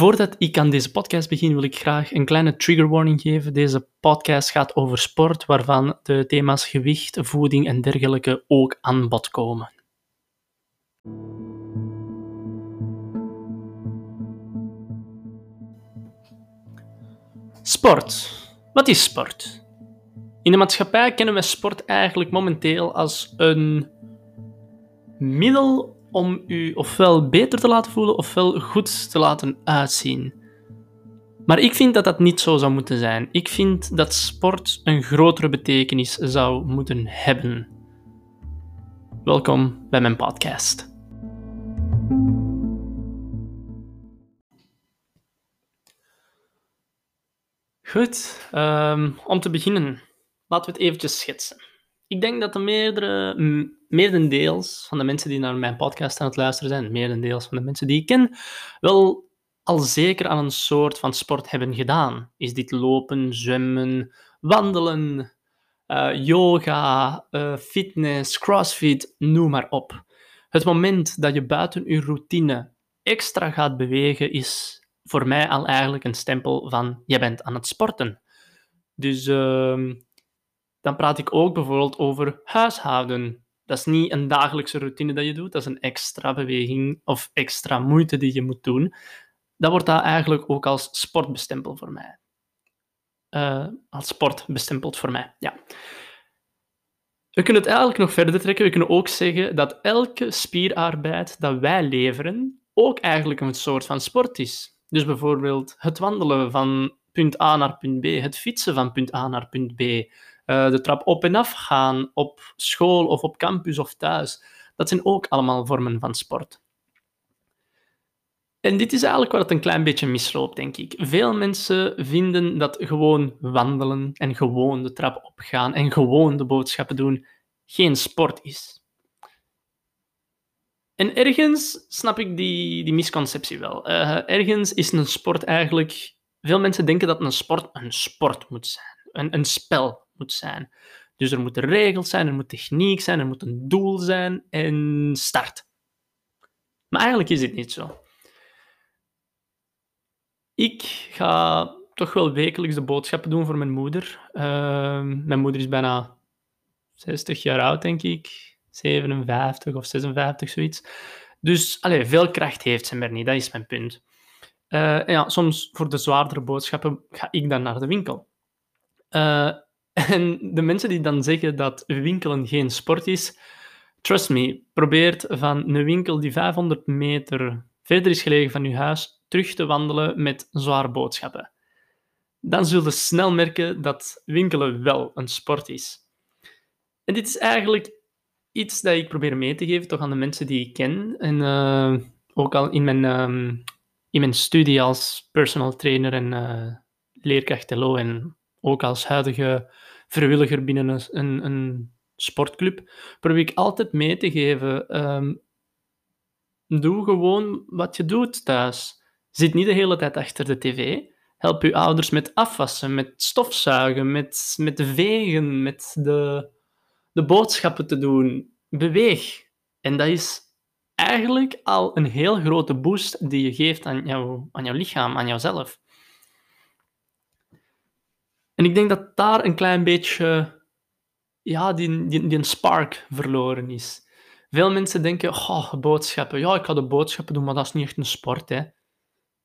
Voordat ik aan deze podcast begin, wil ik graag een kleine trigger warning geven. Deze podcast gaat over sport, waarvan de thema's gewicht, voeding en dergelijke ook aan bod komen. Sport. Wat is sport? In de maatschappij kennen we sport eigenlijk momenteel als een middel om u ofwel beter te laten voelen ofwel goed te laten uitzien. Maar ik vind dat dat niet zo zou moeten zijn. Ik vind dat sport een grotere betekenis zou moeten hebben. Welkom bij mijn podcast. Goed, um, om te beginnen, laten we het eventjes schetsen. Ik denk dat de meerdere, meerdendeels van de mensen die naar mijn podcast aan het luisteren zijn, meerdendeels van de mensen die ik ken, wel al zeker aan een soort van sport hebben gedaan. Is dit lopen, zwemmen, wandelen, uh, yoga, uh, fitness, crossfit, noem maar op. Het moment dat je buiten je routine extra gaat bewegen, is voor mij al eigenlijk een stempel van je bent aan het sporten. Dus uh, dan praat ik ook bijvoorbeeld over huishouden. Dat is niet een dagelijkse routine dat je doet, dat is een extra beweging of extra moeite die je moet doen. Dat wordt daar eigenlijk ook als sport bestempeld voor mij. Uh, als sport bestempeld voor mij, ja. We kunnen het eigenlijk nog verder trekken. We kunnen ook zeggen dat elke spierarbeid dat wij leveren ook eigenlijk een soort van sport is. Dus bijvoorbeeld het wandelen van punt A naar punt B, het fietsen van punt A naar punt B, eh, de trap op en af gaan op school of op campus of thuis. Dat zijn ook allemaal vormen van sport. En dit is eigenlijk waar het een klein beetje misloopt, denk ik. Veel mensen vinden dat gewoon wandelen en gewoon de trap opgaan en gewoon de boodschappen doen geen sport is. En ergens snap ik die, die misconceptie wel. Uh, ergens is een sport eigenlijk. Veel mensen denken dat een sport een sport moet zijn, een, een spel moet zijn. Dus er moeten regels zijn, er moet techniek zijn, er moet een doel zijn en start. Maar eigenlijk is dit niet zo. Ik ga toch wel wekelijks de boodschappen doen voor mijn moeder. Uh, mijn moeder is bijna 60 jaar oud, denk ik. 57 of 56, zoiets. Dus allez, veel kracht heeft ze meer niet, dat is mijn punt. Uh, ja, soms voor de zwaardere boodschappen ga ik dan naar de winkel. Uh, en de mensen die dan zeggen dat winkelen geen sport is, trust me, probeer van een winkel die 500 meter verder is gelegen van je huis terug te wandelen met zware boodschappen. Dan zul je snel merken dat winkelen wel een sport is. En dit is eigenlijk iets dat ik probeer mee te geven toch aan de mensen die ik ken. En uh, ook al in mijn, um, in mijn studie als personal trainer en uh, leerkracht LO en ook als huidige vrijwilliger binnen een, een, sportclub, probeer ik altijd mee te geven. Um, doe gewoon wat je doet thuis. Zit niet de hele tijd achter de tv. Help je ouders met afwassen, met stofzuigen, met, met vegen, met de, de boodschappen te doen. Beweeg. En dat is eigenlijk al een heel grote boost die je geeft aan, jou, aan jouw lichaam, aan jouzelf. En ik denk dat daar een klein beetje ja, die, die, die spark verloren is. Veel mensen denken, oh, boodschappen. Ja, ik ga de boodschappen doen, maar dat is niet echt een sport. Hè.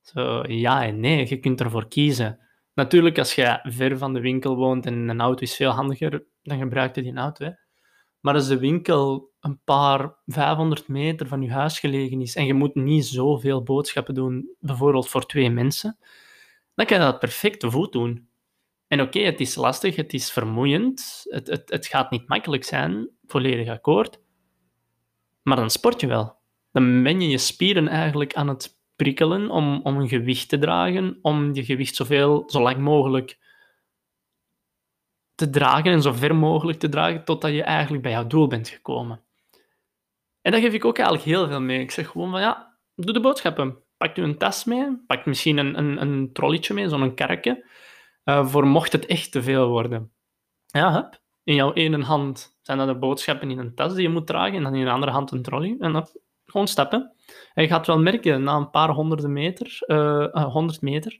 Zo, ja en nee, je kunt ervoor kiezen. Natuurlijk, als je ver van de winkel woont en een auto is veel handiger, dan gebruik je die auto. Hè. Maar als de winkel een paar 500 meter van je huis gelegen is en je moet niet zoveel boodschappen doen, bijvoorbeeld voor twee mensen, dan kan je dat perfect te voet doen. En oké, het is lastig, het is vermoeiend, het, het, het gaat niet makkelijk zijn, volledig akkoord. Maar dan sport je wel. Dan ben je je spieren eigenlijk aan het prikkelen om, om een gewicht te dragen, om je gewicht zoveel, zo lang mogelijk te dragen en zo ver mogelijk te dragen, totdat je eigenlijk bij jouw doel bent gekomen. En dat geef ik ook eigenlijk heel veel mee. Ik zeg gewoon van ja, doe de boodschappen. Pak je een tas mee, pak misschien een, een, een trolletje mee, zo'n karretje. Uh, voor mocht het echt te veel worden. Ja, hup. In jouw ene hand zijn dat de boodschappen in een tas die je moet dragen, en dan in de andere hand een trolley. En dan gewoon stappen. En je gaat wel merken, na een paar honderden meter, uh, 100 meter,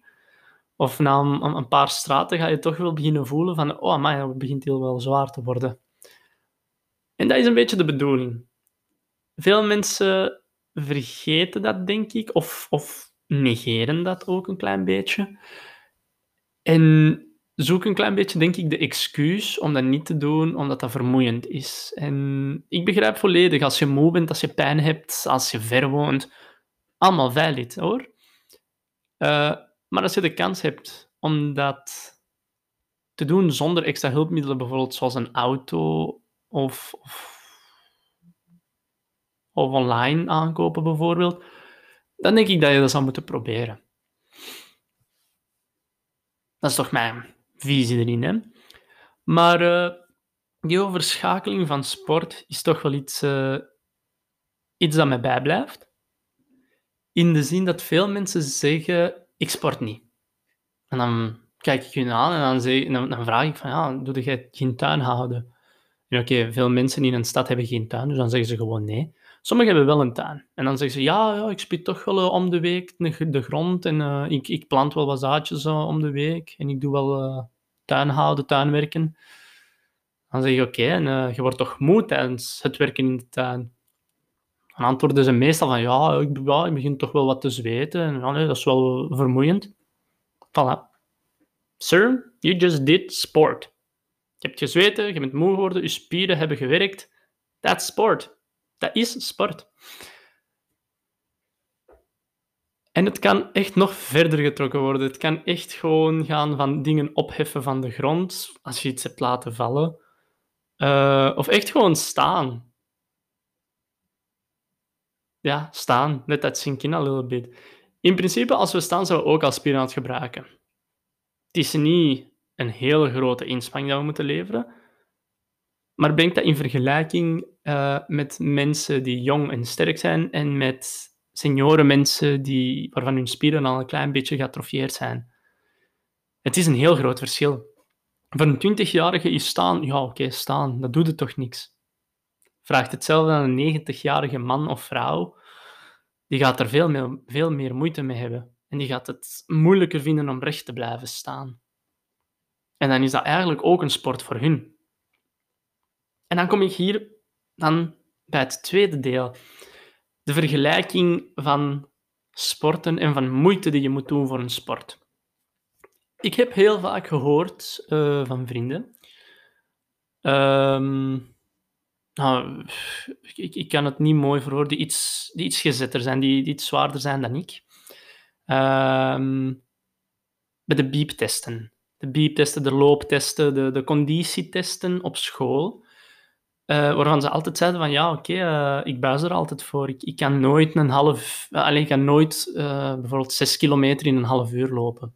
of na een, een, paar straten, ga je toch wel beginnen voelen van, oh maar het begint heel wel zwaar te worden. En dat is een beetje de bedoeling. Veel mensen vergeten dat, denk ik, of, of negeren dat ook een klein beetje. En zoek een klein beetje, denk ik, de excuus om dat niet te doen, omdat dat vermoeiend is. En ik begrijp volledig, als je moe bent, als je pijn hebt, als je ver woont, allemaal valid, hoor. Uh, maar als je de kans hebt om dat te doen zonder extra hulpmiddelen, bijvoorbeeld zoals een auto of, of, of online aankopen bijvoorbeeld, dan denk ik dat je dat zou moeten proberen. Dat is toch mijn visie erin. Hè? Maar uh, die overschakeling van sport is toch wel iets, uh, iets dat mij bijblijft. In de zin dat veel mensen zeggen, ik sport niet. En dan kijk ik hun aan en dan, zeg, dan, vraag ik van, ja, doe jij geen tuin houden? Oké, veel mensen in een stad hebben geen tuin, dus dan zeggen ze gewoon nee. Sommigen hebben wel een tuin. En dan zeggen ze, ja, ja ik spit toch wel uh, om de week de, grond en uh, ik, ik plant wel wat zaadjes uh, om de week en ik doe wel tuin houden, tuinwerken. Dan zeg je, oké, en je wordt toch moe tijdens het werken in de tuin? Dan antwoorden ze meestal van, ja, ik, ik begin toch wel wat te zweten en ja, dat is wel vermoeiend. Voilà. Sir, you just did sport. Je hebt gezweten, je bent moe geworden, je spieren hebben gewerkt. That's sport. Dat is sport. En het kan echt nog verder getrokken worden. Het kan echt gewoon gaan van dingen opheffen van de grond, als je iets hebt laten vallen. Uh, of echt gewoon staan. Ja, staan. Let that sink in a little bit. In principe, als we staan, zouden we ook als spieren aan het gebruiken. Het is niet een hele grote inspanning dat we moeten leveren, maar breng dat in vergelijking uh, met mensen die jong en sterk zijn en met senioren mensen die, waarvan hun spieren al een klein beetje geatrofieerd zijn. Het is een heel groot verschil. Voor een 20-jarige is staan, ja oké, staan, dat doet het toch niks. Vraagt hetzelfde aan een 90-jarige man of vrouw, die gaat er veel meer, veel meer moeite mee hebben. En die gaat het moeilijker vinden om recht te blijven staan. En dan is dat eigenlijk ook een sport voor hun. En dan kom ik hier dan bij het tweede deel. De vergelijking van sporten en van moeite die je moet doen voor een sport. Ik heb heel vaak gehoord uh, van vrienden. Um, nou, ik, kan het niet mooi verwoorden, die iets, die iets gezetter zijn, die, iets zwaarder zijn dan ik. Um, bij de bieptesten. De bieptesten, de looptesten, de, de conditietesten op school. Uh, waarvan ze altijd zeiden van ja, oké, uh, ik buis er altijd voor. Ik, ik kan nooit een half... Uh, alleen ik kan nooit bijvoorbeeld zes kilometer in een half uur lopen.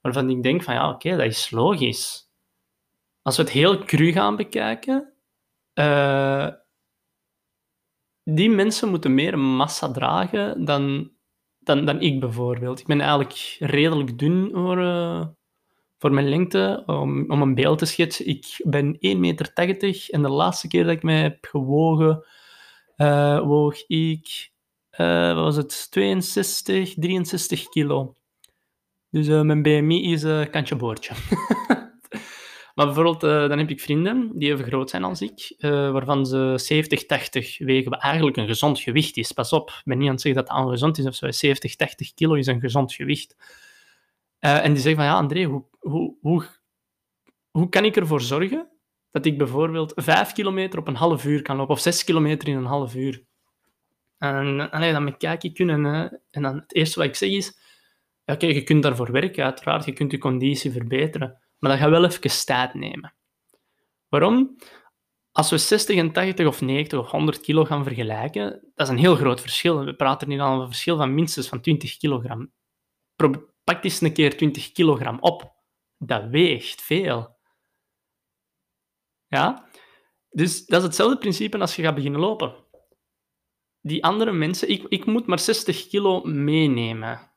Waarvan ik denk van ja, oké, dat is logisch. Als we het heel cru gaan bekijken, die mensen moeten meer massa dragen dan, dan, dan ik bijvoorbeeld. Ik ben eigenlijk redelijk dun voor, voor mijn lengte, om, om een beeld te schetsen, ik ben 1,80 meter en de laatste keer dat ik mij heb gewogen, uh, woog ik, uh, wat was het, 62, 63 kilo. Dus uh, mijn BMI is een kantje boordje. maar bijvoorbeeld, dan heb ik vrienden die even groot zijn als ik, waarvan ze 70, 80 wegen, wat eigenlijk een gezond gewicht is. Pas op, ik ben niet aan het zeggen dat het ongezond is of zo. 70, 80 kilo is een gezond gewicht. Uh, en die zeggen van, ja, André, hoe, hoe, hoe, hoe kan ik ervoor zorgen dat ik bijvoorbeeld vijf kilometer op een half uur kan lopen, of zes kilometer in een half uur? En allee, dan kijk ik kunnen, en dan het eerste wat ik zeg is, ja, oké, je kunt daarvoor werken, uiteraard, je kunt je conditie verbeteren, maar dat gaat wel even tijd nemen. Waarom? Als we 60 en 80 of 90 of 100 kilo gaan vergelijken, dat is een heel groot verschil. We praten hier al een verschil van minstens van 20 kilogram pak eens een keer 20 kilogram op. Dat weegt veel. Ja? Dus dat is hetzelfde principe als je gaat beginnen lopen. Die andere mensen, ik, ik moet maar 60 kilo meenemen.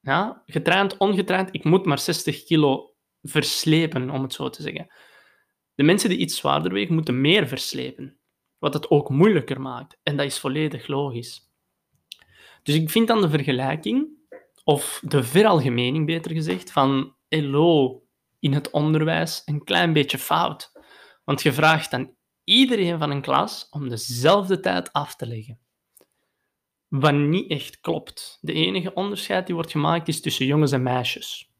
Ja? Getraind, ongetraind, ik moet maar 60 kilo verslepen, om het zo te zeggen. De mensen die iets zwaarder wegen, moeten meer verslepen. wat het ook moeilijker maakt. En dat is volledig logisch. Dus ik vind dan de vergelijking, of de veralgemening beter gezegd, van LO in het onderwijs een klein beetje fout. Want je vraagt dan iedereen van een klas om dezelfde tijd af te leggen. Wat niet echt klopt. De enige onderscheid die wordt gemaakt is tussen jongens en meisjes.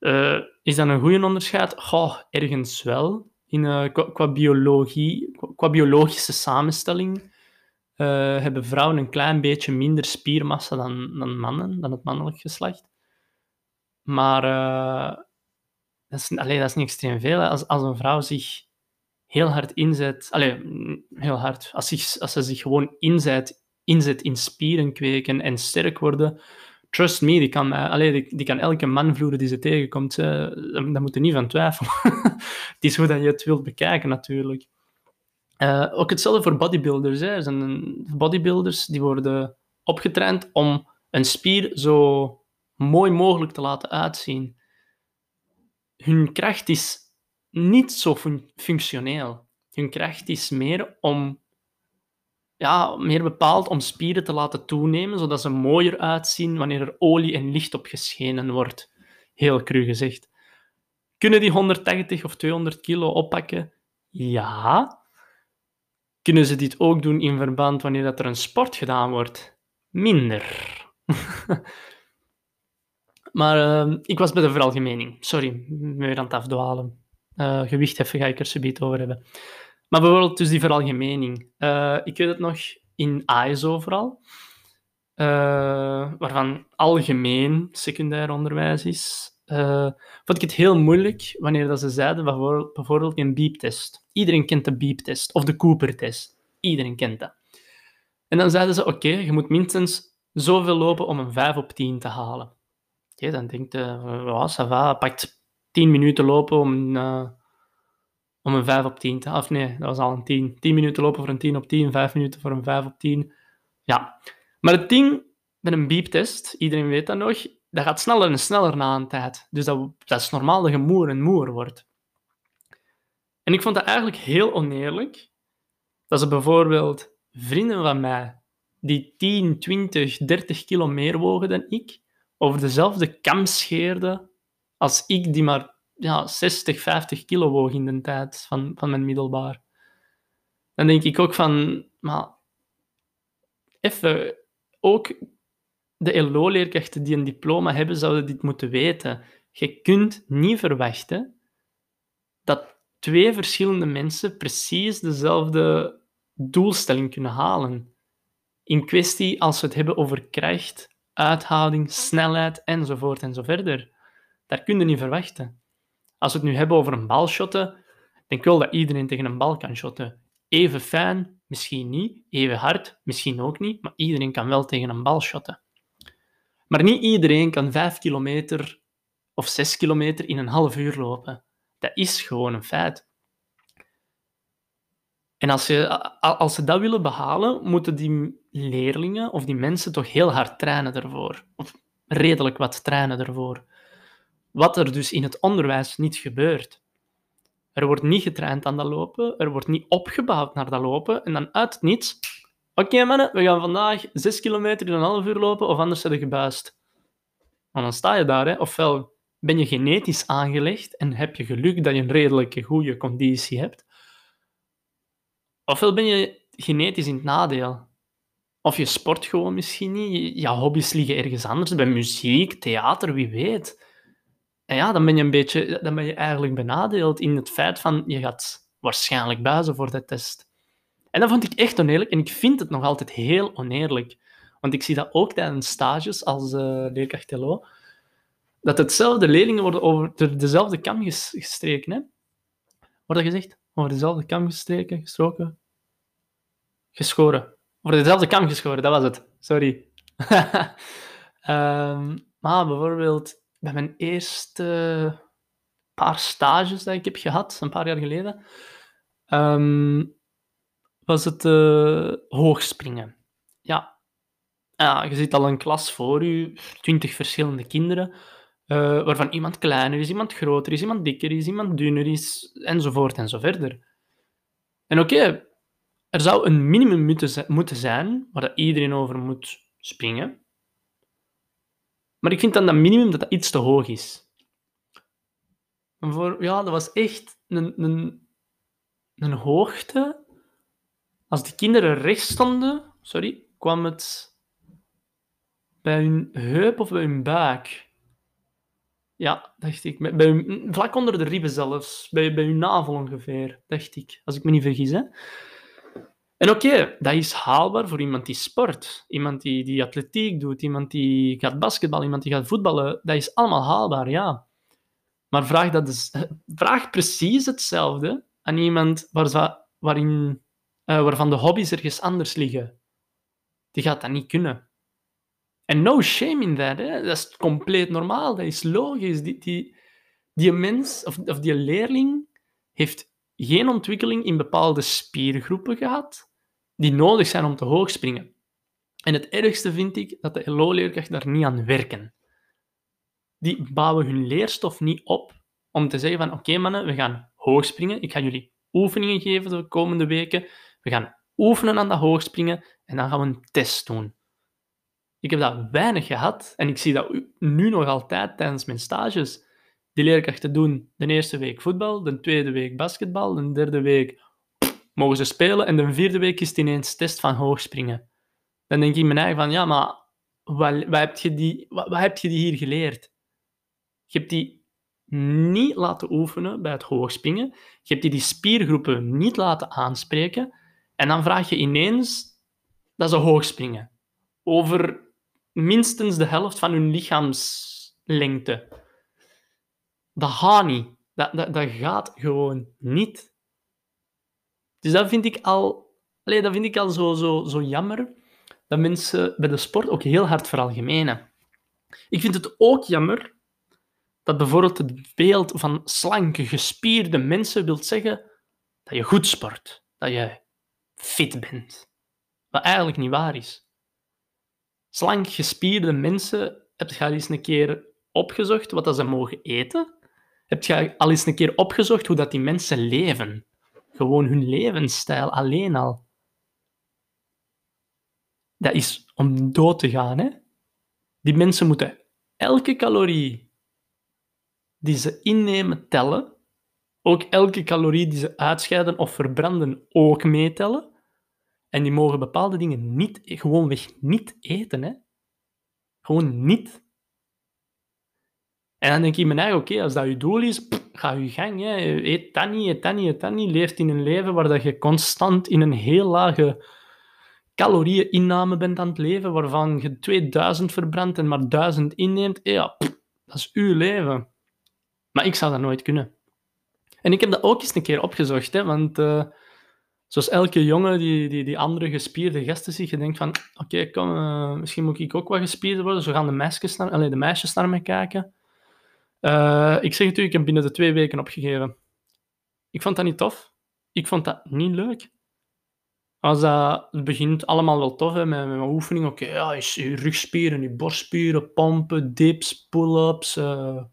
Uh, is dat een goede onderscheid? Goh, ergens wel. In, uh, qua, biologie, qua, biologische samenstelling uh, hebben vrouwen een klein beetje minder spiermassa dan, dan mannen, dan het mannelijk geslacht. Maar dat, is, dat is niet extreem veel. Als, als een vrouw zich heel hard inzet, allee, heel hard, als, zich, als ze zich gewoon inzet, inzet in spieren kweken en sterk worden, trust me, die kan, allee, die, kan elke man vloeren die ze tegenkomt. Daar moet je niet van twijfelen. het is hoe dat je het wilt bekijken, natuurlijk. Uh, ook hetzelfde voor bodybuilders. Hè. Er zijn bodybuilders die worden opgetraind om een spier zo mooi mogelijk te laten uitzien. Hun kracht is niet zo fun functioneel. Hun kracht is meer om ja, meer bepaald om spieren te laten toenemen, zodat ze mooier uitzien wanneer er olie en licht op geschenen wordt. Heel cru gezegd. Kunnen die 180 of 200 kilo oppakken? Ja. Kunnen ze dit ook doen in verband wanneer dat er een sport gedaan wordt? Minder. maar uh, ik was bij de veralgemening. Sorry, weer aan het afdwalen. Uh, gewicht even ga ik er subiet over hebben. Maar bijvoorbeeld dus die veralgemening. Uh, ik weet het nog in AISO vooral, uh, waarvan algemeen secundair onderwijs is, uh, vond ik het heel moeilijk wanneer dat ze zeiden bijvoorbeeld, een beeptest. Iedereen kent de beeptest of de Cooper-test. Iedereen kent dat. En dan zeiden ze, oké, je moet minstens zoveel lopen om een 5 op 10 te halen. Oké, dan denkt je, ja, ça pakt 10 minuten lopen om om een 5 op 10 te Of nee, dat was al een 10. 10 minuten lopen voor een 10 op 10, 5 minuten voor een 5 op 10. Ja. Maar het ding met een beeptest, iedereen weet dat nog, dat gaat sneller en sneller na een tijd. Dus dat, dat is normaal dat je moer en moer wordt. En ik vond dat eigenlijk heel oneerlijk. Dat ze bijvoorbeeld vrienden van mij, die 10, 20, 30 kilo meer wogen dan ik, over dezelfde kam scheerden als ik, die maar ja, 60, 50 kilo woog in de tijd van, van mijn middelbaar. Dan denk ik ook van, maar even, ook de LO-leerkrachten die een diploma hebben, zouden dit moeten weten. Je kunt niet verwachten dat twee verschillende mensen precies dezelfde doelstelling kunnen halen. In kwestie als we het hebben over kracht, uithouding, snelheid enzovoort en zo verder. Daar kun je niet verwachten. Als we het nu hebben over een balshotten, denk ik wel dat iedereen tegen een bal kan shotten. Even fijn, misschien niet. Even hard, misschien ook niet. Maar iedereen kan wel tegen een bal shotten. Maar niet iedereen kan 5 kilometer of 6 kilometer in een half uur lopen. Dat is gewoon een feit. En als, je, als ze dat willen behalen, moeten die leerlingen of die mensen toch heel hard trainen ervoor. Of redelijk wat trainen ervoor. Wat er dus in het onderwijs niet gebeurt. Er wordt niet getraind aan dat lopen, er wordt niet opgebouwd naar dat lopen, en dan uit het niets... Oké mannen, we gaan vandaag 6 kilometer in een half uur lopen, of anders zit je gebuist. Dan sta je daar, hè. ofwel ben je genetisch aangelegd en heb je geluk dat je een redelijke goede conditie hebt, ofwel ben je genetisch in het nadeel. Of je sport gewoon misschien niet, je hobby's liggen ergens anders, bij muziek, theater, wie weet. En ja, dan ben je een beetje, dan ben je eigenlijk benadeeld in het feit van je gaat waarschijnlijk buizen voor de test. En dat vond ik echt oneerlijk en ik vind het nog altijd heel oneerlijk. Want ik zie dat ook tijdens stages als uh, leerkracht LO, dat hetzelfde leerlingen worden over dezelfde kam gestreken. Hè? Wordt dat gezegd? Over dezelfde kam gestreken, gestroken, geschoren. Over dezelfde kam geschoren, dat was het. Sorry. um, maar bijvoorbeeld bij mijn eerste paar stages dat ik heb gehad, een paar jaar geleden, um, was het uh, hoogspringen. Ja. ja, je ziet al een klas voor je, twintig verschillende kinderen, uh, waarvan iemand kleiner is, iemand groter is, iemand dikker is, iemand dunner is, enzovoort en zo verder. En oké, er zou een minimum moeten, moeten zijn waar dat iedereen over moet springen. Maar ik vind dan dat minimum dat dat iets te hoog is. Voor, ja, dat was echt een, een, een hoogte. Als die kinderen recht stonden, sorry, kwam het bij hun heup of bij hun buik. Ja, dacht ik. Bij hun, vlak onder de ribben zelfs. Bij, bij hun navel ongeveer, dacht ik. Als ik me niet vergis. Hè. En oké, dat is haalbaar voor iemand die sport. Iemand die, die atletiek doet, iemand die gaat basketballen, iemand die gaat voetballen. Dat is allemaal haalbaar, ja. Maar vraag, dat dus, vraag precies hetzelfde aan iemand waar, waarin, uh, waarvan de hobby's ergens anders liggen. Die gaat dat niet kunnen. En no shame in that. Hè? Dat is compleet normaal. Dat is logisch. Die, die, die mens of, of die leerling heeft geen ontwikkeling in bepaalde spiergroepen gehad die nodig zijn om te hoog springen. En het ergste vind ik dat de LO-leerkrachten daar niet aan werken. Die bouwen hun leerstof niet op om te zeggen van oké mannen, we gaan hoog springen. Ik ga jullie oefeningen geven de komende weken. We gaan oefenen aan dat hoogspringen en dan gaan we een test doen. Ik heb dat weinig gehad en ik zie dat nu nog altijd tijdens mijn stages. Die leerkrachten doen de eerste week voetbal, de tweede week basketbal, de derde week mogen ze spelen en de vierde week is het ineens test van hoogspringen. Dan denk ik me eigen van, ja, maar wat, wat, heb je die, wat, wat heb je die hier geleerd? Je hebt die niet laten oefenen bij het hoogspringen. Je hebt die, die spiergroepen niet laten aanspreken. En dan vraag je ineens dat ze hoogspringen. Over minstens de helft van hun lichaamslengte. Dat gaat niet. Dat, dat, dat gaat gewoon niet. Dus dat vind ik al, allee, dat vind ik al zo, zo, zo jammer, dat mensen bij de sport ook heel hard veralgemenen. Ik vind het ook jammer dat bijvoorbeeld het beeld van slanke, gespierde mensen wil zeggen dat je goed sport, dat je fit bent. Wat eigenlijk niet waar is. Slank, gespierde mensen, heb je al eens een keer opgezocht wat dat ze mogen eten? Heb je al eens een keer opgezocht hoe dat die mensen leven? Gewoon hun levensstijl alleen al. Dat is om dood te gaan. Hè? Die mensen moeten elke calorie die ze innemen tellen. Ook elke calorie die ze uitscheiden of verbranden ook meetellen. En die mogen bepaalde dingen niet, gewoonweg niet eten. Hè? Gewoon niet. En dan denk ik me eigen, oké, als dat je doel is, ga je gang. Hè. Eet dat niet, eet niet, eet niet. Leeft in een leven waar dat je constant in een heel lage caloriëninname bent aan het leven, waarvan je 2000 verbrandt en maar 1000 inneemt. Ja, dat is uw leven. Maar ik zou dat nooit kunnen. En ik heb dat ook eens een keer opgezocht, hè, want uh, zoals elke jongen die, die, die andere gespierde gasten ziet, je denkt van, oké, uh, misschien moet ik ook wat gespierder worden, zo gaan de meisjes naar, allez, de meisjes naar me kijken. Uh, ik zeg het ik heb binnen de twee weken opgegeven. Ik vond dat niet tof. Ik vond dat niet leuk. Als dat, het begint allemaal wel tof met, met mijn oefening. Oké, ja, je rugspieren, je borstspieren, pompen, dips, pull-ups,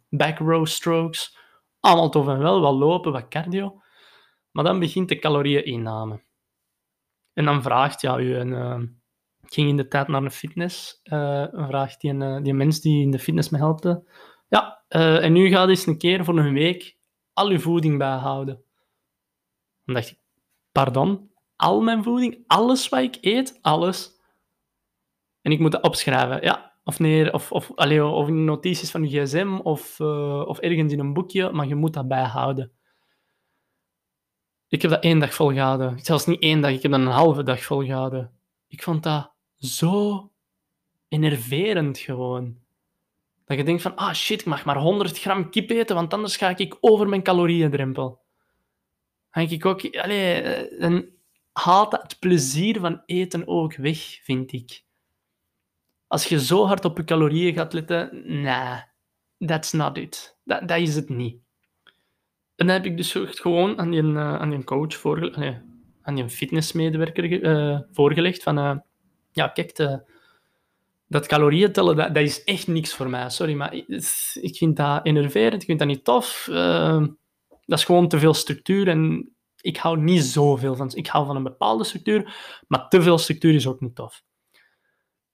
back row strokes. Allemaal tof en wel, wat lopen, wat cardio. Maar dan begint de calorieëninname. En dan vraagt ja, u een... Ik ging in de tijd naar een fitness. Uh, vraagt die, een, die mens die in de fitness me helpte ja, uh, en nu gaat eens een keer voor een week al uw voeding bijhouden. Dan dacht ik, pardon, al mijn voeding, alles wat ik eet, alles. En ik moet dat opschrijven, ja. Of, neer, of, of, allez, of in notities van je gsm of, uh, of ergens in een boekje, maar je moet dat bijhouden. Ik heb dat één dag volgehouden. Zelfs niet één dag, ik heb dat een halve dag volgehouden. Ik vond dat zo enerverend gewoon. Dat je denkt van, ah shit, ik mag maar 100 gram kip eten, want anders ga ik over mijn calorieëndrempel. Dan ik ook, allee, eh, dan haalt het plezier van eten ook weg, vind ik. Als je zo hard op je calorieën gaat letten, nah, that's not it. Dat, is het niet. En dan heb ik dus gewoon aan die, uh, aan coach voorgelegd, nee, aan die fitnessmedewerker uh, voorgelegd van, uh, ja, kijk, dat calorieën tellen, dat, is echt niks voor mij. Sorry, maar ik vind dat enerverend, ik vind dat niet tof. Dat is gewoon te veel structuur en ik hou niet zoveel van. Ik hou van een bepaalde structuur, maar te veel structuur is ook niet tof.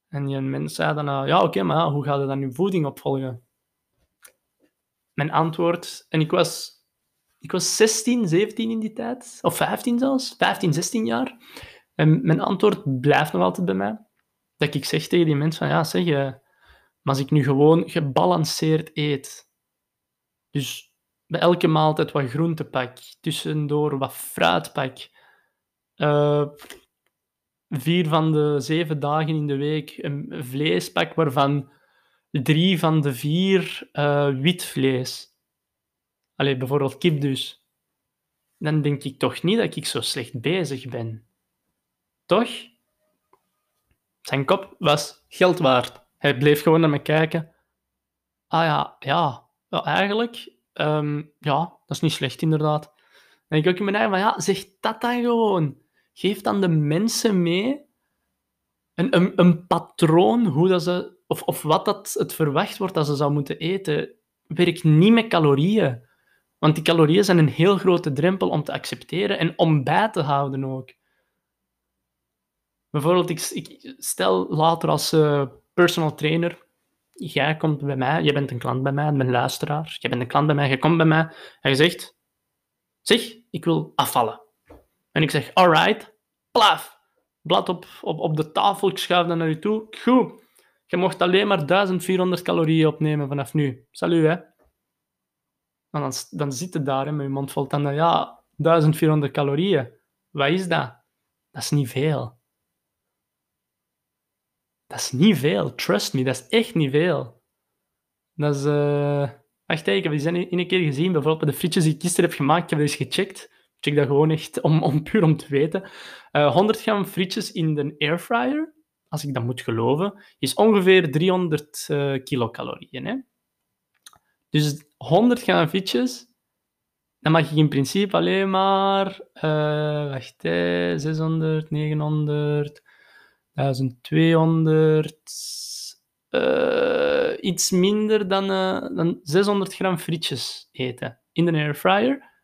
En die mensen zei dan, ja oké, maar hoe ga je dan je voeding opvolgen? Mijn antwoord, en ik was, ik was 16, 17 in die tijd, of 15 zelfs, 15, 16 jaar. En mijn antwoord blijft nog altijd bij mij. Dat ik zeg tegen die mensen van, ja zeg, je, maar als ik nu gewoon gebalanceerd eet, dus bij elke maaltijd wat groente pak, tussendoor wat fruit pak, uh, vier van de zeven dagen in de week een vleespak waarvan drie van de vier uh, wit vlees. Allee, bijvoorbeeld kip dus. Dan denk ik toch niet dat ik zo slecht bezig ben. Toch? Zijn kop was geld waard. Hij bleef gewoon naar me kijken. Ah ja, ja, eigenlijk, um, ja, dat is niet slecht inderdaad. En ik ook in mijn eigen van, ja, zeg dat dan gewoon geef dan de mensen mee een, een, een patroon hoe dat ze, of, of wat dat het verwacht wordt dat ze zou moeten eten. Werk niet met calorieën. Want die calorieën zijn een heel grote drempel om te accepteren en om bij te houden ook. Bijvoorbeeld, ik, ik stel later als uh, personal trainer, jij komt bij mij, jij bent een klant bij mij, een luisteraar, jij bent een klant bij mij, jij komt bij mij en je zegt, zeg, ik wil afvallen. En ik zeg, alright, plaf. Blad op, op, op de tafel, ik schuif dat naar je toe. Goed. Je mocht alleen maar 1400 calorieën opnemen vanaf nu. Salut, hè. Dan, dan zit het daar hè, met je mond vol tanden. Ja, 1400 calorieën. Wat is dat? Dat is niet veel. Dat is niet veel. Trust me, dat is echt niet veel. Dat is... Uh... Wacht, ik heb die in een keer gezien, bijvoorbeeld de frietjes die ik gisteren heb gemaakt. Ik heb eens gecheckt check dat gewoon echt om, om puur om te weten. Uh, eh, 100 gram frietjes in de airfryer, als ik dat moet geloven, is ongeveer 300 uh, eh, kilocalorieën. Hè? Dus 100 gram frietjes, dan mag je in principe alleen maar, uh, wacht, hè, 600, 900, 1200, uh, iets minder dan, dan 600 gram frietjes eten in de airfryer.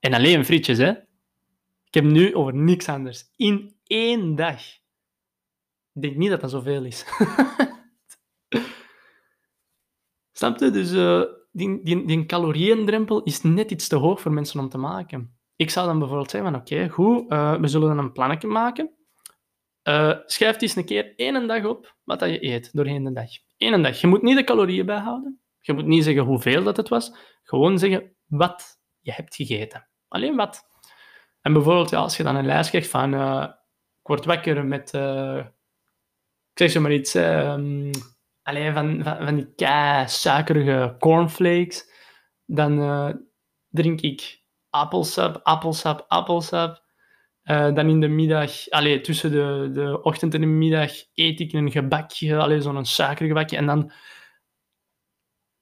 En alleen frietjes, hè. Ik heb nu over niks anders. In één dag. Ik denk niet dat dat zoveel is. Snap je? Dus uh, die, die, die calorieëndrempel is net iets te hoog voor mensen om te maken. Ik zou dan bijvoorbeeld zeggen van, oké, goed, uh, we zullen dan een plannetje maken. Uh, schrijf eens een keer één dag op wat dat je eet doorheen de dag. Eén dag. Je moet niet de calorieën bijhouden. Je moet niet zeggen hoeveel dat het was. Gewoon zeggen wat je hebt gegeten. Alleen wat. En bijvoorbeeld, ja, als je dan een lijst krijgt van... Uh, ik word wakker met... Uh, ik zeg zo maar iets... Um, alleen van, van, die kei suikerige cornflakes. Dan uh, drink ik appelsap, appelsap, appelsap. Dan in de middag, allee, tussen de, de ochtend en de middag, eet ik een gebakje, zo'n suikergebakje. En dan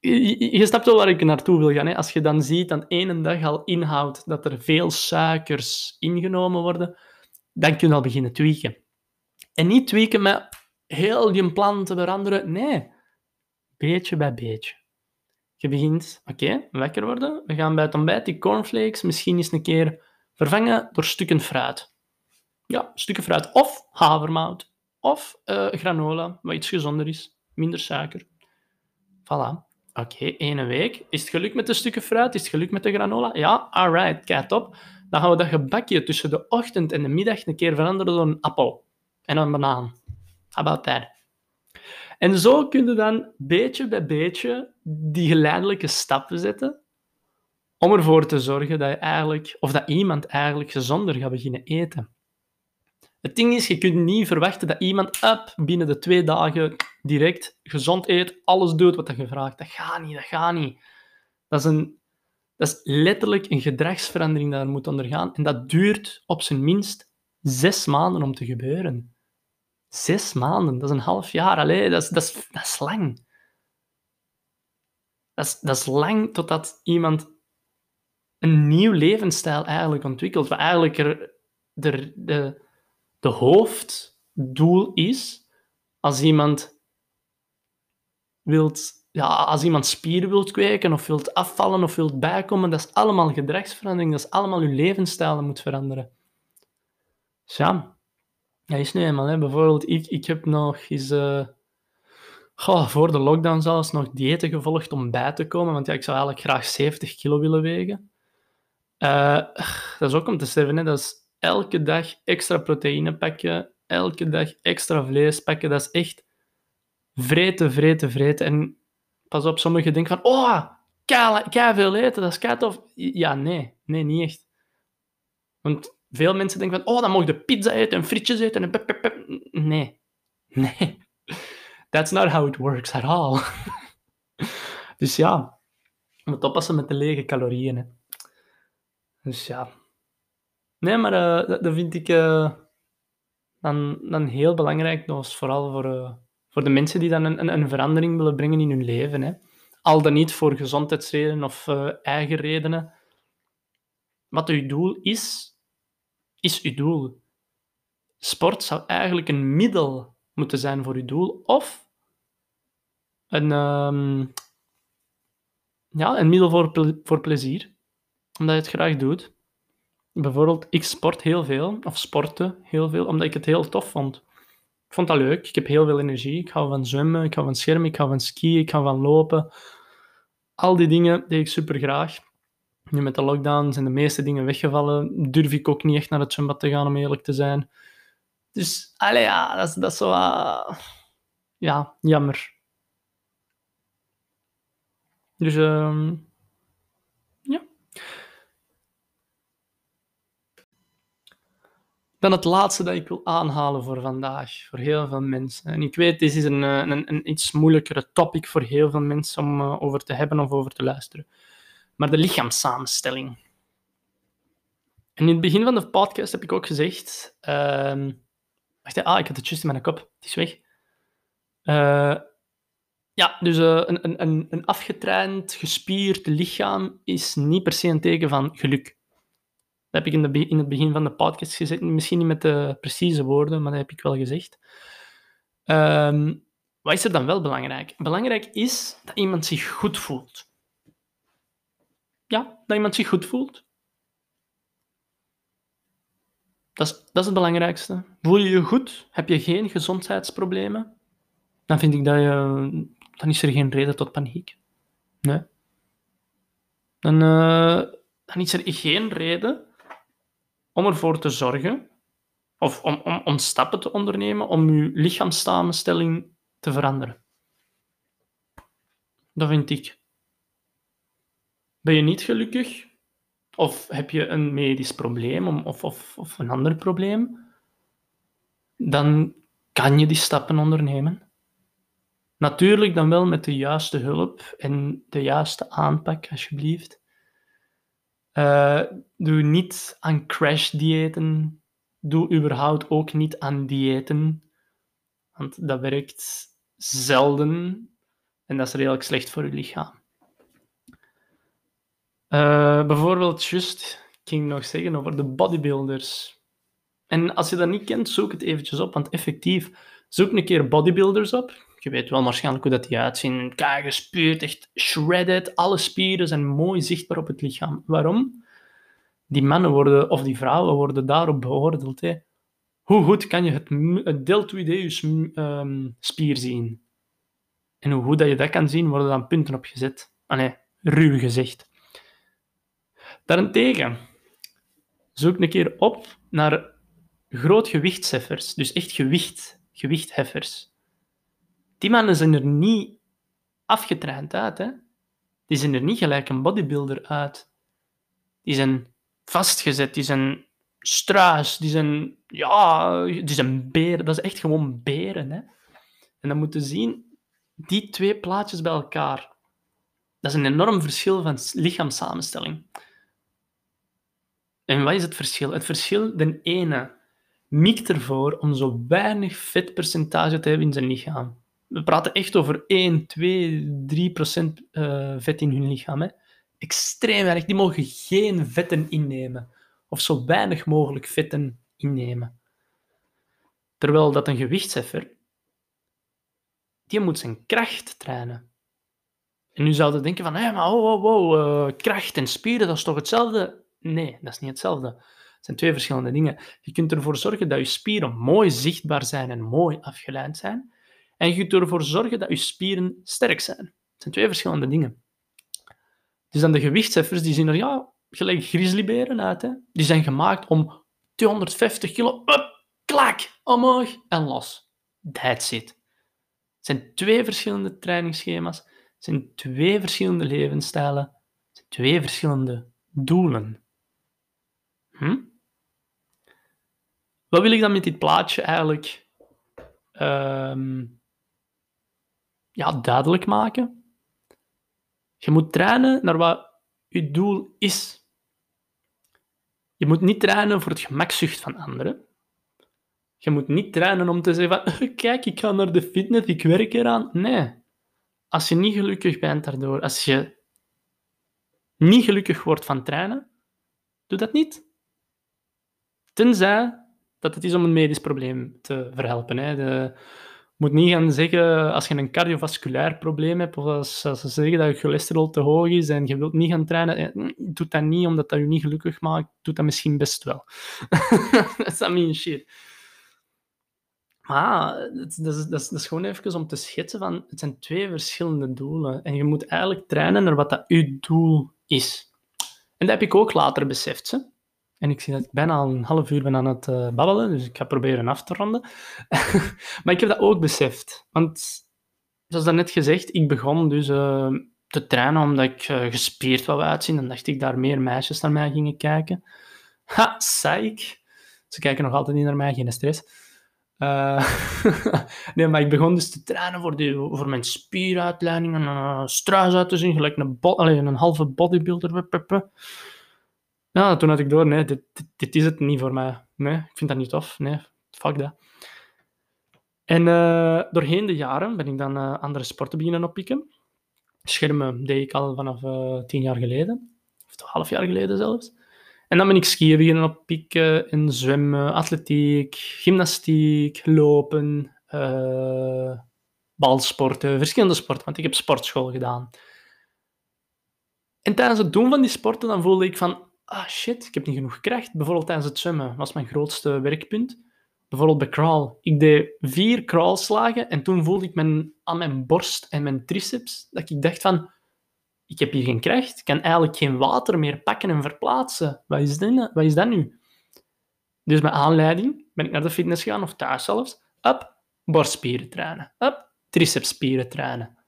je, je snapt wel waar ik naartoe wil gaan. Hè? Als je dan ziet dat één dag al inhoudt dat er veel suikers ingenomen worden, dan kun je al beginnen tweaken. En niet tweaken met heel je plan te veranderen. Nee, beetje bij beetje. Je begint, oké, wakker worden. We gaan bij het ontbijt die cornflakes misschien eens een keer vervangen door stukken fruit. Ja, stukken fruit. Of havermout. Of uh, granola, wat iets gezonder is. Minder suiker. Voilà. Oké, één week. Is het gelukt met de stukken fruit? Is het gelukt met de granola? Ja, alright, kijk op. Dan gaan we dat gebakje tussen de ochtend en de middag een keer veranderen door een appel en een banaan. How about that? En zo kun je dan beetje bij beetje die geleidelijke stappen zetten om ervoor te zorgen dat je eigenlijk, of dat iemand eigenlijk gezonder gaat beginnen eten. Het ding is, je kunt niet verwachten dat iemand up binnen de twee dagen direct gezond eet, alles doet wat je vraagt. Dat gaat niet, dat gaat niet. Dat is, een, dat is letterlijk een gedragsverandering dat er moet ondergaan. En dat duurt op zijn minst zes maanden om te gebeuren. Zes maanden, dat is een half jaar. Allee, dat, is, dat, is, lang. Dat is, dat is lang totdat iemand een nieuw levensstijl eigenlijk ontwikkelt. Wat eigenlijk er, de, de, de hoofddoel is als iemand wilt ja, als iemand spieren wilt kweken of wilt afvallen of wilt bijkomen, dat is allemaal gedragsverandering. Dat is allemaal je levensstijl moet veranderen. Dus ja, dat is nu eenmaal. Hè. Bijvoorbeeld, ik, ik heb nog eens... Uh, voor de lockdown zelfs nog diëten gevolgd om bij te komen. Want ja, ik zou eigenlijk graag 70 kilo willen wegen. Uh, dat is ook om te sterven. Dat is elke dag extra proteïne pakken. Elke dag extra vlees pakken. Dat is echt vreten, vreten, vreten. En pas op, sommigen denken van, oh, kei veel eten, dat is kei. Ja, nee. Nee, niet echt. Want veel mensen denken van, oh, dan mag je pizza eten en frietjes eten en pep, pep, Nee. Nee. That's not how it works at all. dus ja, moet oppassen met de lege calorieën. Dus ja. Nee, maar uh, dat, vind ik uh, dan, dan heel belangrijk, dus vooral voor, uh, voor de mensen die dan een, een, een, verandering willen brengen in hun leven. Hè. Al dan niet voor gezondheidsredenen of eigen redenen. Wat uw doel is, is uw doel. Sport zou eigenlijk een middel moeten zijn voor uw doel, of een, um, ja, een middel voor, voor plezier, omdat je het graag doet. Bijvoorbeeld, ik sport heel veel, of sporten heel veel, omdat ik het heel tof vond. Ik vond dat leuk, ik heb heel veel energie, ik hou van zwemmen, ik hou van schermen, ik hou van skiën, ik hou van lopen. Al die dingen deed ik super graag. Nu met de lockdown zijn de meeste dingen weggevallen. Durf ik ook niet echt naar het zwembad te gaan, om eerlijk te zijn. Dus, allee, ja, dat is, dat zo... Ja, jammer. Dus, uh, ja. Dan het laatste dat ik wil aanhalen voor vandaag, voor heel veel mensen. En ik weet, dit is een, eh, een, een iets moeilijkere topic voor heel veel mensen om uh, over te hebben of over te luisteren maar de lichaamssamenstelling. En in het begin van de podcast heb ik ook gezegd... Uh, wacht, ah, ik had het juist in mijn kop. Het is weg. Uh, ja, dus een, een, een afgetraind, gespierd lichaam is niet per se een teken van geluk. Dat heb ik in, het begin van de podcast gezegd. Misschien niet met de precieze woorden, maar dat heb ik wel gezegd. Um, wat is er dan wel belangrijk? Belangrijk is dat iemand zich goed voelt ja, dat iemand zich goed voelt. Dat is, dat is het belangrijkste. Voel je je goed? Heb je geen gezondheidsproblemen? Dan vind ik dat je... Dan is er geen reden tot paniek. Nee. Dan, uh, dan is er geen reden om ervoor te zorgen, of om, om, om stappen te ondernemen om je lichaamssamenstelling te veranderen. Dat vind ik. Ben je niet gelukkig? Of heb je een medisch probleem of, of, of een ander probleem? Dan kan je die stappen ondernemen. Natuurlijk dan wel met de juiste hulp en de juiste aanpak, alsjeblieft. Uh, doe niet aan crash-diëten. Doe überhaupt ook niet aan diëten. Want dat werkt zelden en dat is redelijk slecht voor je lichaam. Uh, bijvoorbeeld, just, ik ging nog zeggen over de bodybuilders. En als je dat niet kent, zoek het eventjes op, want effectief, zoek een keer bodybuilders op. Je weet wel waarschijnlijk hoe dat die uitzien. Gespierd, echt shredded. Alle spieren zijn mooi zichtbaar op het lichaam. Waarom? Die mannen worden, of die vrouwen worden daarop beoordeeld. Hè. Hoe goed kan je het, het deltoideus um, spier zien? En hoe goed dat je dat kan zien, worden dan punten opgezet. Ah nee, ruw gezegd. Daarentegen, zoek een keer op naar grootgewichtsheffers, dus echt gewicht, gewichtheffers. Die mannen zijn er niet afgetraind uit, hè? Die zijn er niet gelijk een bodybuilder uit. Die zijn vastgezet, die zijn struis, die zijn, ja, die zijn beren. Dat is echt gewoon beren, hè? En dan moeten zien, die twee plaatjes bij elkaar, dat is een enorm verschil van lichaamssamenstelling. En wat is het verschil? Het verschil, de ene mikt ervoor om zo weinig vetpercentage te hebben in zijn lichaam. We praten echt over 1, 2, 3 procent uh, vet in hun lichaam. Hè. Extreem weinig. Die mogen geen vetten innemen. Of zo weinig mogelijk vetten innemen. Terwijl dat een gewichtsheffer, die moet zijn kracht trainen. En nu zouden denken van, hé, maar oh, oh, oh, kracht en spieren, dat is toch hetzelfde? Nee, dat is niet hetzelfde. Het zijn twee verschillende dingen. Je kunt ervoor zorgen dat je spieren mooi zichtbaar zijn en mooi afgeleid zijn. En je kunt ervoor zorgen dat je spieren sterk zijn. Het zijn twee verschillende dingen. Dus dan de gewichtsheffers, die zien er ja, gelijk grizzlyberen uit. Hè? Die zijn gemaakt om 250 kilo, up, omhoog en los. That's it. Het zijn twee verschillende trainingsschema's. Het zijn twee verschillende levensstijlen. Het zijn twee verschillende doelen. Hm? Wat wil ik dan met dit plaatje eigenlijk ehm, ja, duidelijk maken? Je moet trainen naar wat je doel is. Je moet niet trainen voor het gemakzucht van anderen. Je moet niet trainen om te zeggen van, kijk, ik ga naar de fitness, ik werk eraan. Nee. Als je niet gelukkig bent daardoor, als je niet gelukkig wordt van trainen, doe dat niet. Tenzij dat het is om een medisch probleem te verhelpen. Hè. De, moet niet gaan zeggen, als je een cardiovasculair probleem hebt, of als, ze zeggen dat je cholesterol te hoog is en je wilt niet gaan trainen, eh, doe dat niet omdat dat je niet gelukkig maakt. Doe dat misschien best wel. Dat is mean shit. Maar dat, is, dat, is, gewoon even om te schetsen van, het zijn twee verschillende doelen. En je moet eigenlijk trainen naar wat dat je doel is. En dat heb ik ook later beseft. En ik zie dat ik bijna een half uur ben aan het uh, babbelen, dus ik ga proberen af te ronden. maar ik heb dat ook beseft. Want, zoals net gezegd, ik begon dus uh, te trainen omdat ik uh, gespierd wou uitzien. En dacht ik daar meer meisjes naar mij gingen kijken. Ha, psych. Ze kijken nog altijd niet naar mij, geen stress. nee, maar ik begon dus te trainen voor, voor mijn spieruitleiding en een struis uit te zien, gelijk een, een halve bodybuilder. Ja, toen had ik door, nee, dit, dit, is het niet voor mij. Nee, ik vind dat niet tof. Nee, fuck dat. En uh, doorheen de jaren ben ik dan uh, andere sporten beginnen oppikken. Schermen deed ik al vanaf uh, tien jaar geleden. Of twaalf jaar geleden zelfs. En dan ben ik skiën beginnen oppikken en zwemmen, atletiek, gymnastiek, lopen, balsporten, verschillende sporten, want ik heb sportschool gedaan. En tijdens het doen van die sporten dan voelde ik van, ah shit, ik heb niet genoeg kracht. Bijvoorbeeld tijdens het zwemmen was mijn grootste werkpunt. Bijvoorbeeld bij crawl. Ik deed vier crawlslagen en toen voelde ik mijn, aan mijn borst en mijn triceps dat ik dacht van, ik heb hier geen kracht, ik kan eigenlijk geen water meer pakken en verplaatsen. Wat is dat, wat is dat nu? Dus met aanleiding ben ik naar de fitness gegaan, of thuis zelfs. Up, borstspieren trainen. Up, tricepsspieren trainen.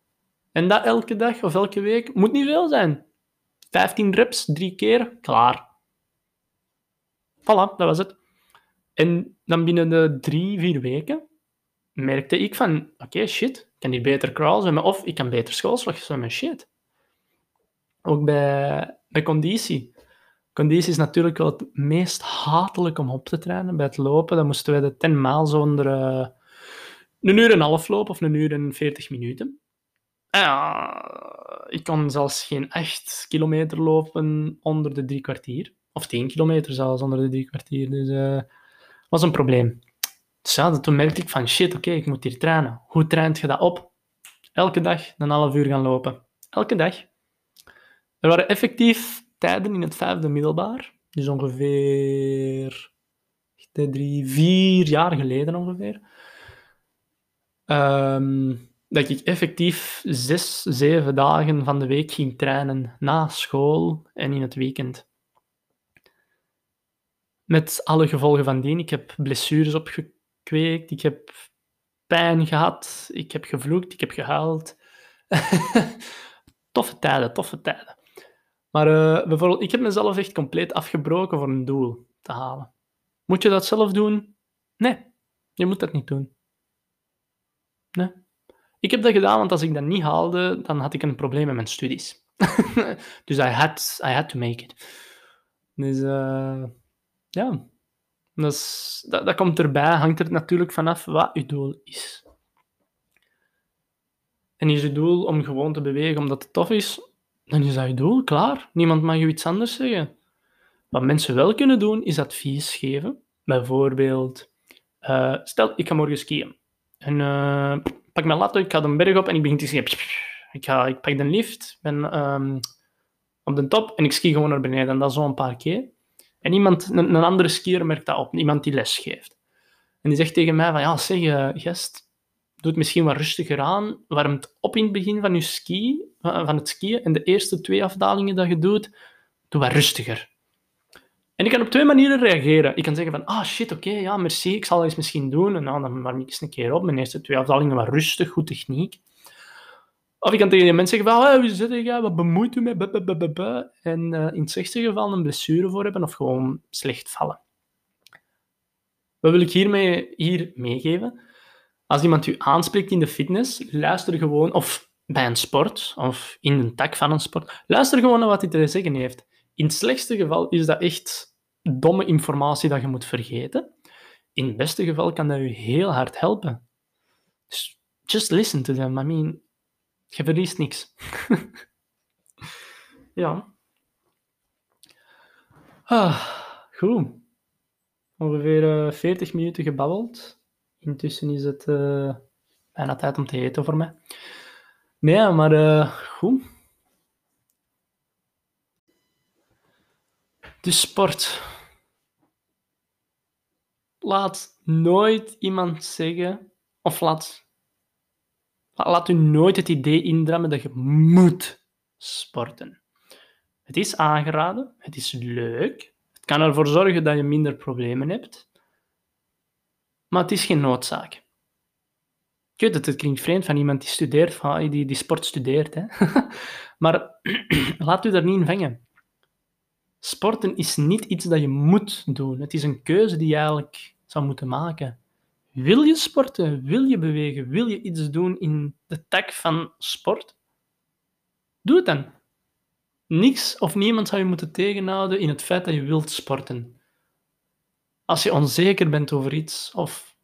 En dat elke dag of elke week moet niet veel zijn. 15 reps, drie keer, klaar. Voilà, dat was het. En dan binnen de drie, vier weken merkte ik van, oké, shit, ik kan hier beter crawl zwemmen of ik kan beter schoolslag zwemmen, shit. Ook bij, bij conditie. Conditie is natuurlijk wel het meest hatelijk om op te trainen. Bij het lopen, dan moesten wij de 10 maal zonder uh, een uur en een half lopen of een uur en 40 minuten. Ja, ik kon zelfs geen 8 kilometer lopen onder de drie kwartier. Of 10 kilometer zelfs onder de drie kwartier. Dus dat uh, was een probleem. Dus ja, toen merkte ik van shit, oké, ik moet hier trainen. Hoe traint je dat op? Elke dag een half uur gaan lopen. Elke dag. Er waren effectief tijden in het vijfde middelbaar. Dus ongeveer drie, vier jaar geleden ongeveer. Um, dat ik effectief zes, zeven dagen van de week ging trainen na school en in het weekend. Met alle gevolgen van dien. Ik heb blessures opgekweekt, ik heb pijn gehad, ik heb gevloekt, ik heb gehuild. toffe tijden, toffe tijden. Maar uh, bijvoorbeeld, ik heb mezelf echt compleet afgebroken voor een doel te halen. Moet je dat zelf doen? Nee, je moet dat niet doen. Nee. Ik heb dat gedaan, want als ik dat niet haalde, dan had ik een probleem met mijn studies. dus I had, I had to make it. Dus uh, ja, dat, dat, dat, komt erbij, hangt er natuurlijk vanaf wat je doel is. En is je doel om gewoon te bewegen omdat het tof is, dan is dat je doel, klaar. Niemand mag je iets anders zeggen. Wat mensen wel kunnen doen, is advies geven. Bijvoorbeeld, uh, stel, ik ga morgen skiën. En uh, pak mijn laptop, ik ga de berg op en ik begin te skiën. Ik, ga, ik pak de lift, ben ehm, op de top en ik ski gewoon naar beneden. En dat zo een paar keer. En iemand, een, andere skier merkt dat op, iemand die les geeft. En die zegt tegen mij van, ja, zeg, uh, gast, doe het misschien wat rustiger aan, warmt op in het begin van je ski, van het skiën, en de eerste twee afdalingen dat je doet, doe wat rustiger. En ik kan op twee manieren reageren. Ik kan zeggen van, ah shit, oké, ja, merci, ik zal eens misschien doen. En nou, dan warm ik eens een keer op. Mijn eerste twee afdalingen wat rustig, goed techniek. Of ik kan tegen die mensen zeggen van, oh, wie zit je, wat bemoeit u mee? En uh, in het slechtste geval een blessure voor hebben of gewoon slecht vallen. Wat wil ik hiermee hier meegeven? Als iemand u aanspreekt in de fitness, luister gewoon, of bij een sport, of in een tak van een sport, luister gewoon naar wat hij te zeggen heeft. In het slechtste geval is dat echt domme informatie dat je moet vergeten. In het beste geval kan dat je heel hard helpen. Dus just listen to them. I mean, je verliest niks. ja. Ah, goed. Ongeveer 40 eh, minuten gebabbeld. Intussen is het uh, bijna tijd om te eten voor mij. Nee, maar uh, goed. De sport. Laat nooit iemand zeggen, of laat, laat u nooit het idee indrammen dat je moet sporten. Het is aangeraden, het is leuk, het kan ervoor zorgen dat je minder problemen hebt, maar het is geen noodzaak. Ik weet dat het klinkt vreemd van iemand die studeert, die, die sport studeert, hè? maar laat u daar niet in vangen. Sporten is niet iets dat je moet doen. Het is een keuze die je eigenlijk zou moeten maken. Wil je sporten? Wil je bewegen? Wil je iets doen in de tak van sport? Doe het dan. Niks of niemand zou je moeten tegenhouden in het feit dat je wilt sporten. Als je onzeker bent over iets, of,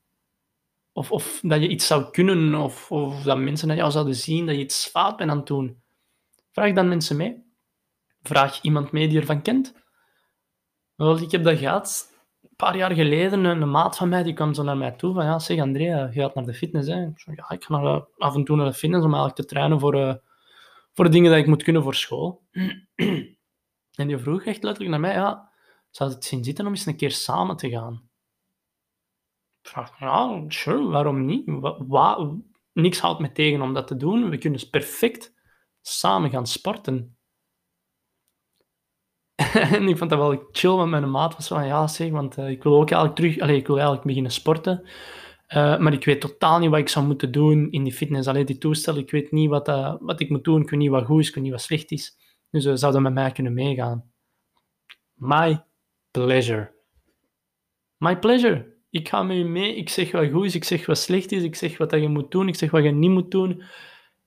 of, of dat je iets zou kunnen, of, of dat mensen naar jou zouden zien dat je iets fout bent aan het doen, vraag dan mensen mee. Vraag iemand mee die ervan kent. Wel, ik heb dat gehad. Een paar jaar geleden, een, maat van mij, die kwam zo naar mij toe van, ja, zeg Andrea, je gaat naar de fitness, hè? Ik ja, ik ga naar, af en toe naar de fitness om eigenlijk te trainen voor, uh, voor de dingen die ik moet kunnen voor school. en die vroeg echt letterlijk naar mij, ja, zou het zien zitten om eens een keer samen te gaan? Ik vraag, ja, sure, waarom niet? Niks houdt me tegen om dat te doen. We kunnen perfect samen gaan sporten. en ik vond dat wel chill, want mijn maat was van, ja zeg, want uh, ik wil ook eigenlijk terug, allez, ik wil eigenlijk beginnen sporten. Uh, maar ik weet totaal niet wat ik zou moeten doen in die fitness. Alleen die toestel, ik weet niet wat, uh, wat ik moet doen, ik weet niet wat goed is, ik weet niet wat slecht is. Dus ze zouden met mij kunnen meegaan. My pleasure. My pleasure. Ik ga met je mee, ik zeg wat goed is, ik zeg wat slecht is, ik zeg wat je moet doen, ik zeg wat je niet moet doen.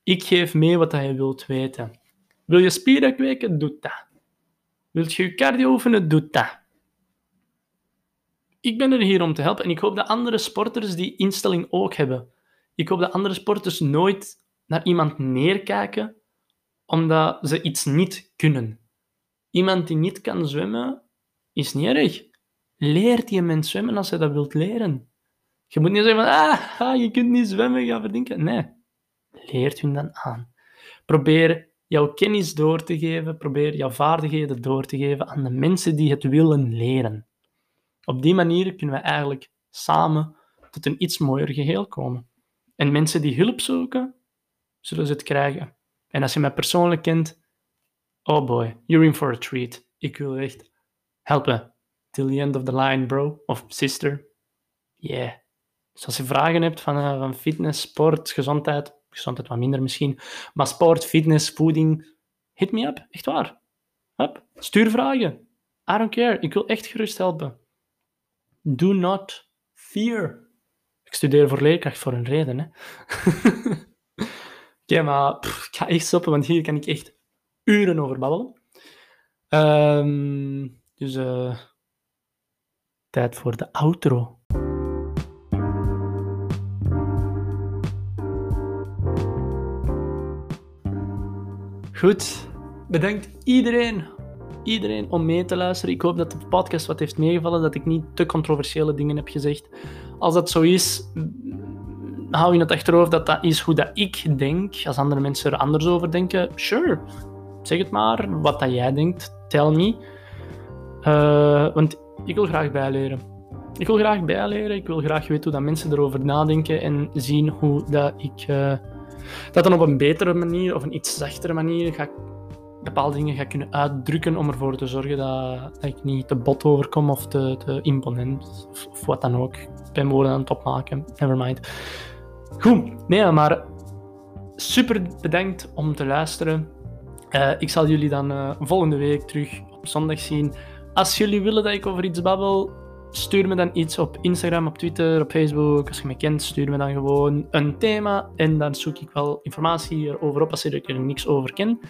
Ik geef mee wat je wilt weten. Wil je spieren kweken? Doe dat. Wilt je je cardio oefenen? Doe dat. Ik ben er hier om te helpen en ik hoop dat andere sporters die instelling ook hebben. Ik hoop dat andere sporters nooit naar iemand neerkijken omdat ze iets niet kunnen. Iemand die niet kan zwemmen, is niet erg. Leert die mens zwemmen als hij dat wilt leren. Je moet niet zeggen van, ah, ah je kunt niet zwemmen, ga verdinken. Nee, leert hun dan aan. Probeer jouw kennis door te geven, probeer jouw vaardigheden door te geven aan de mensen die het willen leren. Op die manier kunnen we eigenlijk samen tot een iets mooier geheel komen. En mensen die hulp zoeken, zullen ze het krijgen. En als je mij persoonlijk kent, oh boy, you're in for a treat. Ik wil echt helpen. Till the end of the line, bro. Of sister. Yeah. Dus als je vragen hebt van, uh, van fitness, sport, gezondheid, gezondheid wat minder misschien. Maar sport, fitness, voeding, hit me up. Echt waar. Hup. Stuur vragen. I don't care. Ik wil echt gerust helpen. Do not fear. Ik studeer voor leerkracht voor een reden. Hè. Oké, maar ik ga echt stoppen, want hier kan ik echt uren over babbelen. Um, dus uh, tijd voor de outro. Goed, bedankt iedereen, iedereen om mee te luisteren. Ik hoop dat de podcast wat heeft meegevallen, dat ik niet te controversiële dingen heb gezegd. Als dat zo is, hou in het achterhoofd dat dat is hoe dat ik denk. Als andere mensen er anders over denken, sure, zeg het maar. Wat dat jij denkt, tell me. Uh, want ik wil graag bijleren. Ik wil graag bijleren. Ik wil graag weten hoe dat mensen erover nadenken en zien hoe dat ik uh, dat dan op een betere manier of een iets zachtere manier ga bepaalde dingen ga kunnen uitdrukken om ervoor te zorgen dat, ik niet te bot overkom of te, te imponent of, wat dan ook. Ik ben woorden aan het opmaken, nevermind. Goed, nee, maar super bedankt om te luisteren. Uh, ik zal jullie dan uh, volgende week terug op zondag zien. Als jullie willen dat ik over iets babbel, stuur me dan iets op Instagram, op Twitter, op Facebook. Als je me kent, stuur me dan gewoon een thema en dan zoek ik wel informatie erover op als ik er niks over ken.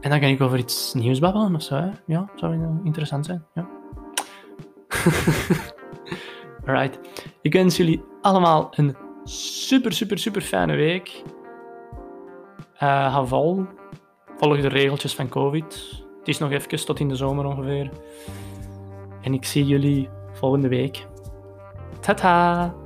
En dan kan ik over iets nieuws babbelen of zo. Ja, zou interessant zijn. Ja. Alright. Ik wens jullie allemaal een super, super, super fijne week. Uh, vol. Volg de regeltjes van COVID. Het is nog even tot in de zomer ongeveer. En ik zie jullie for en uke. Ta-ta!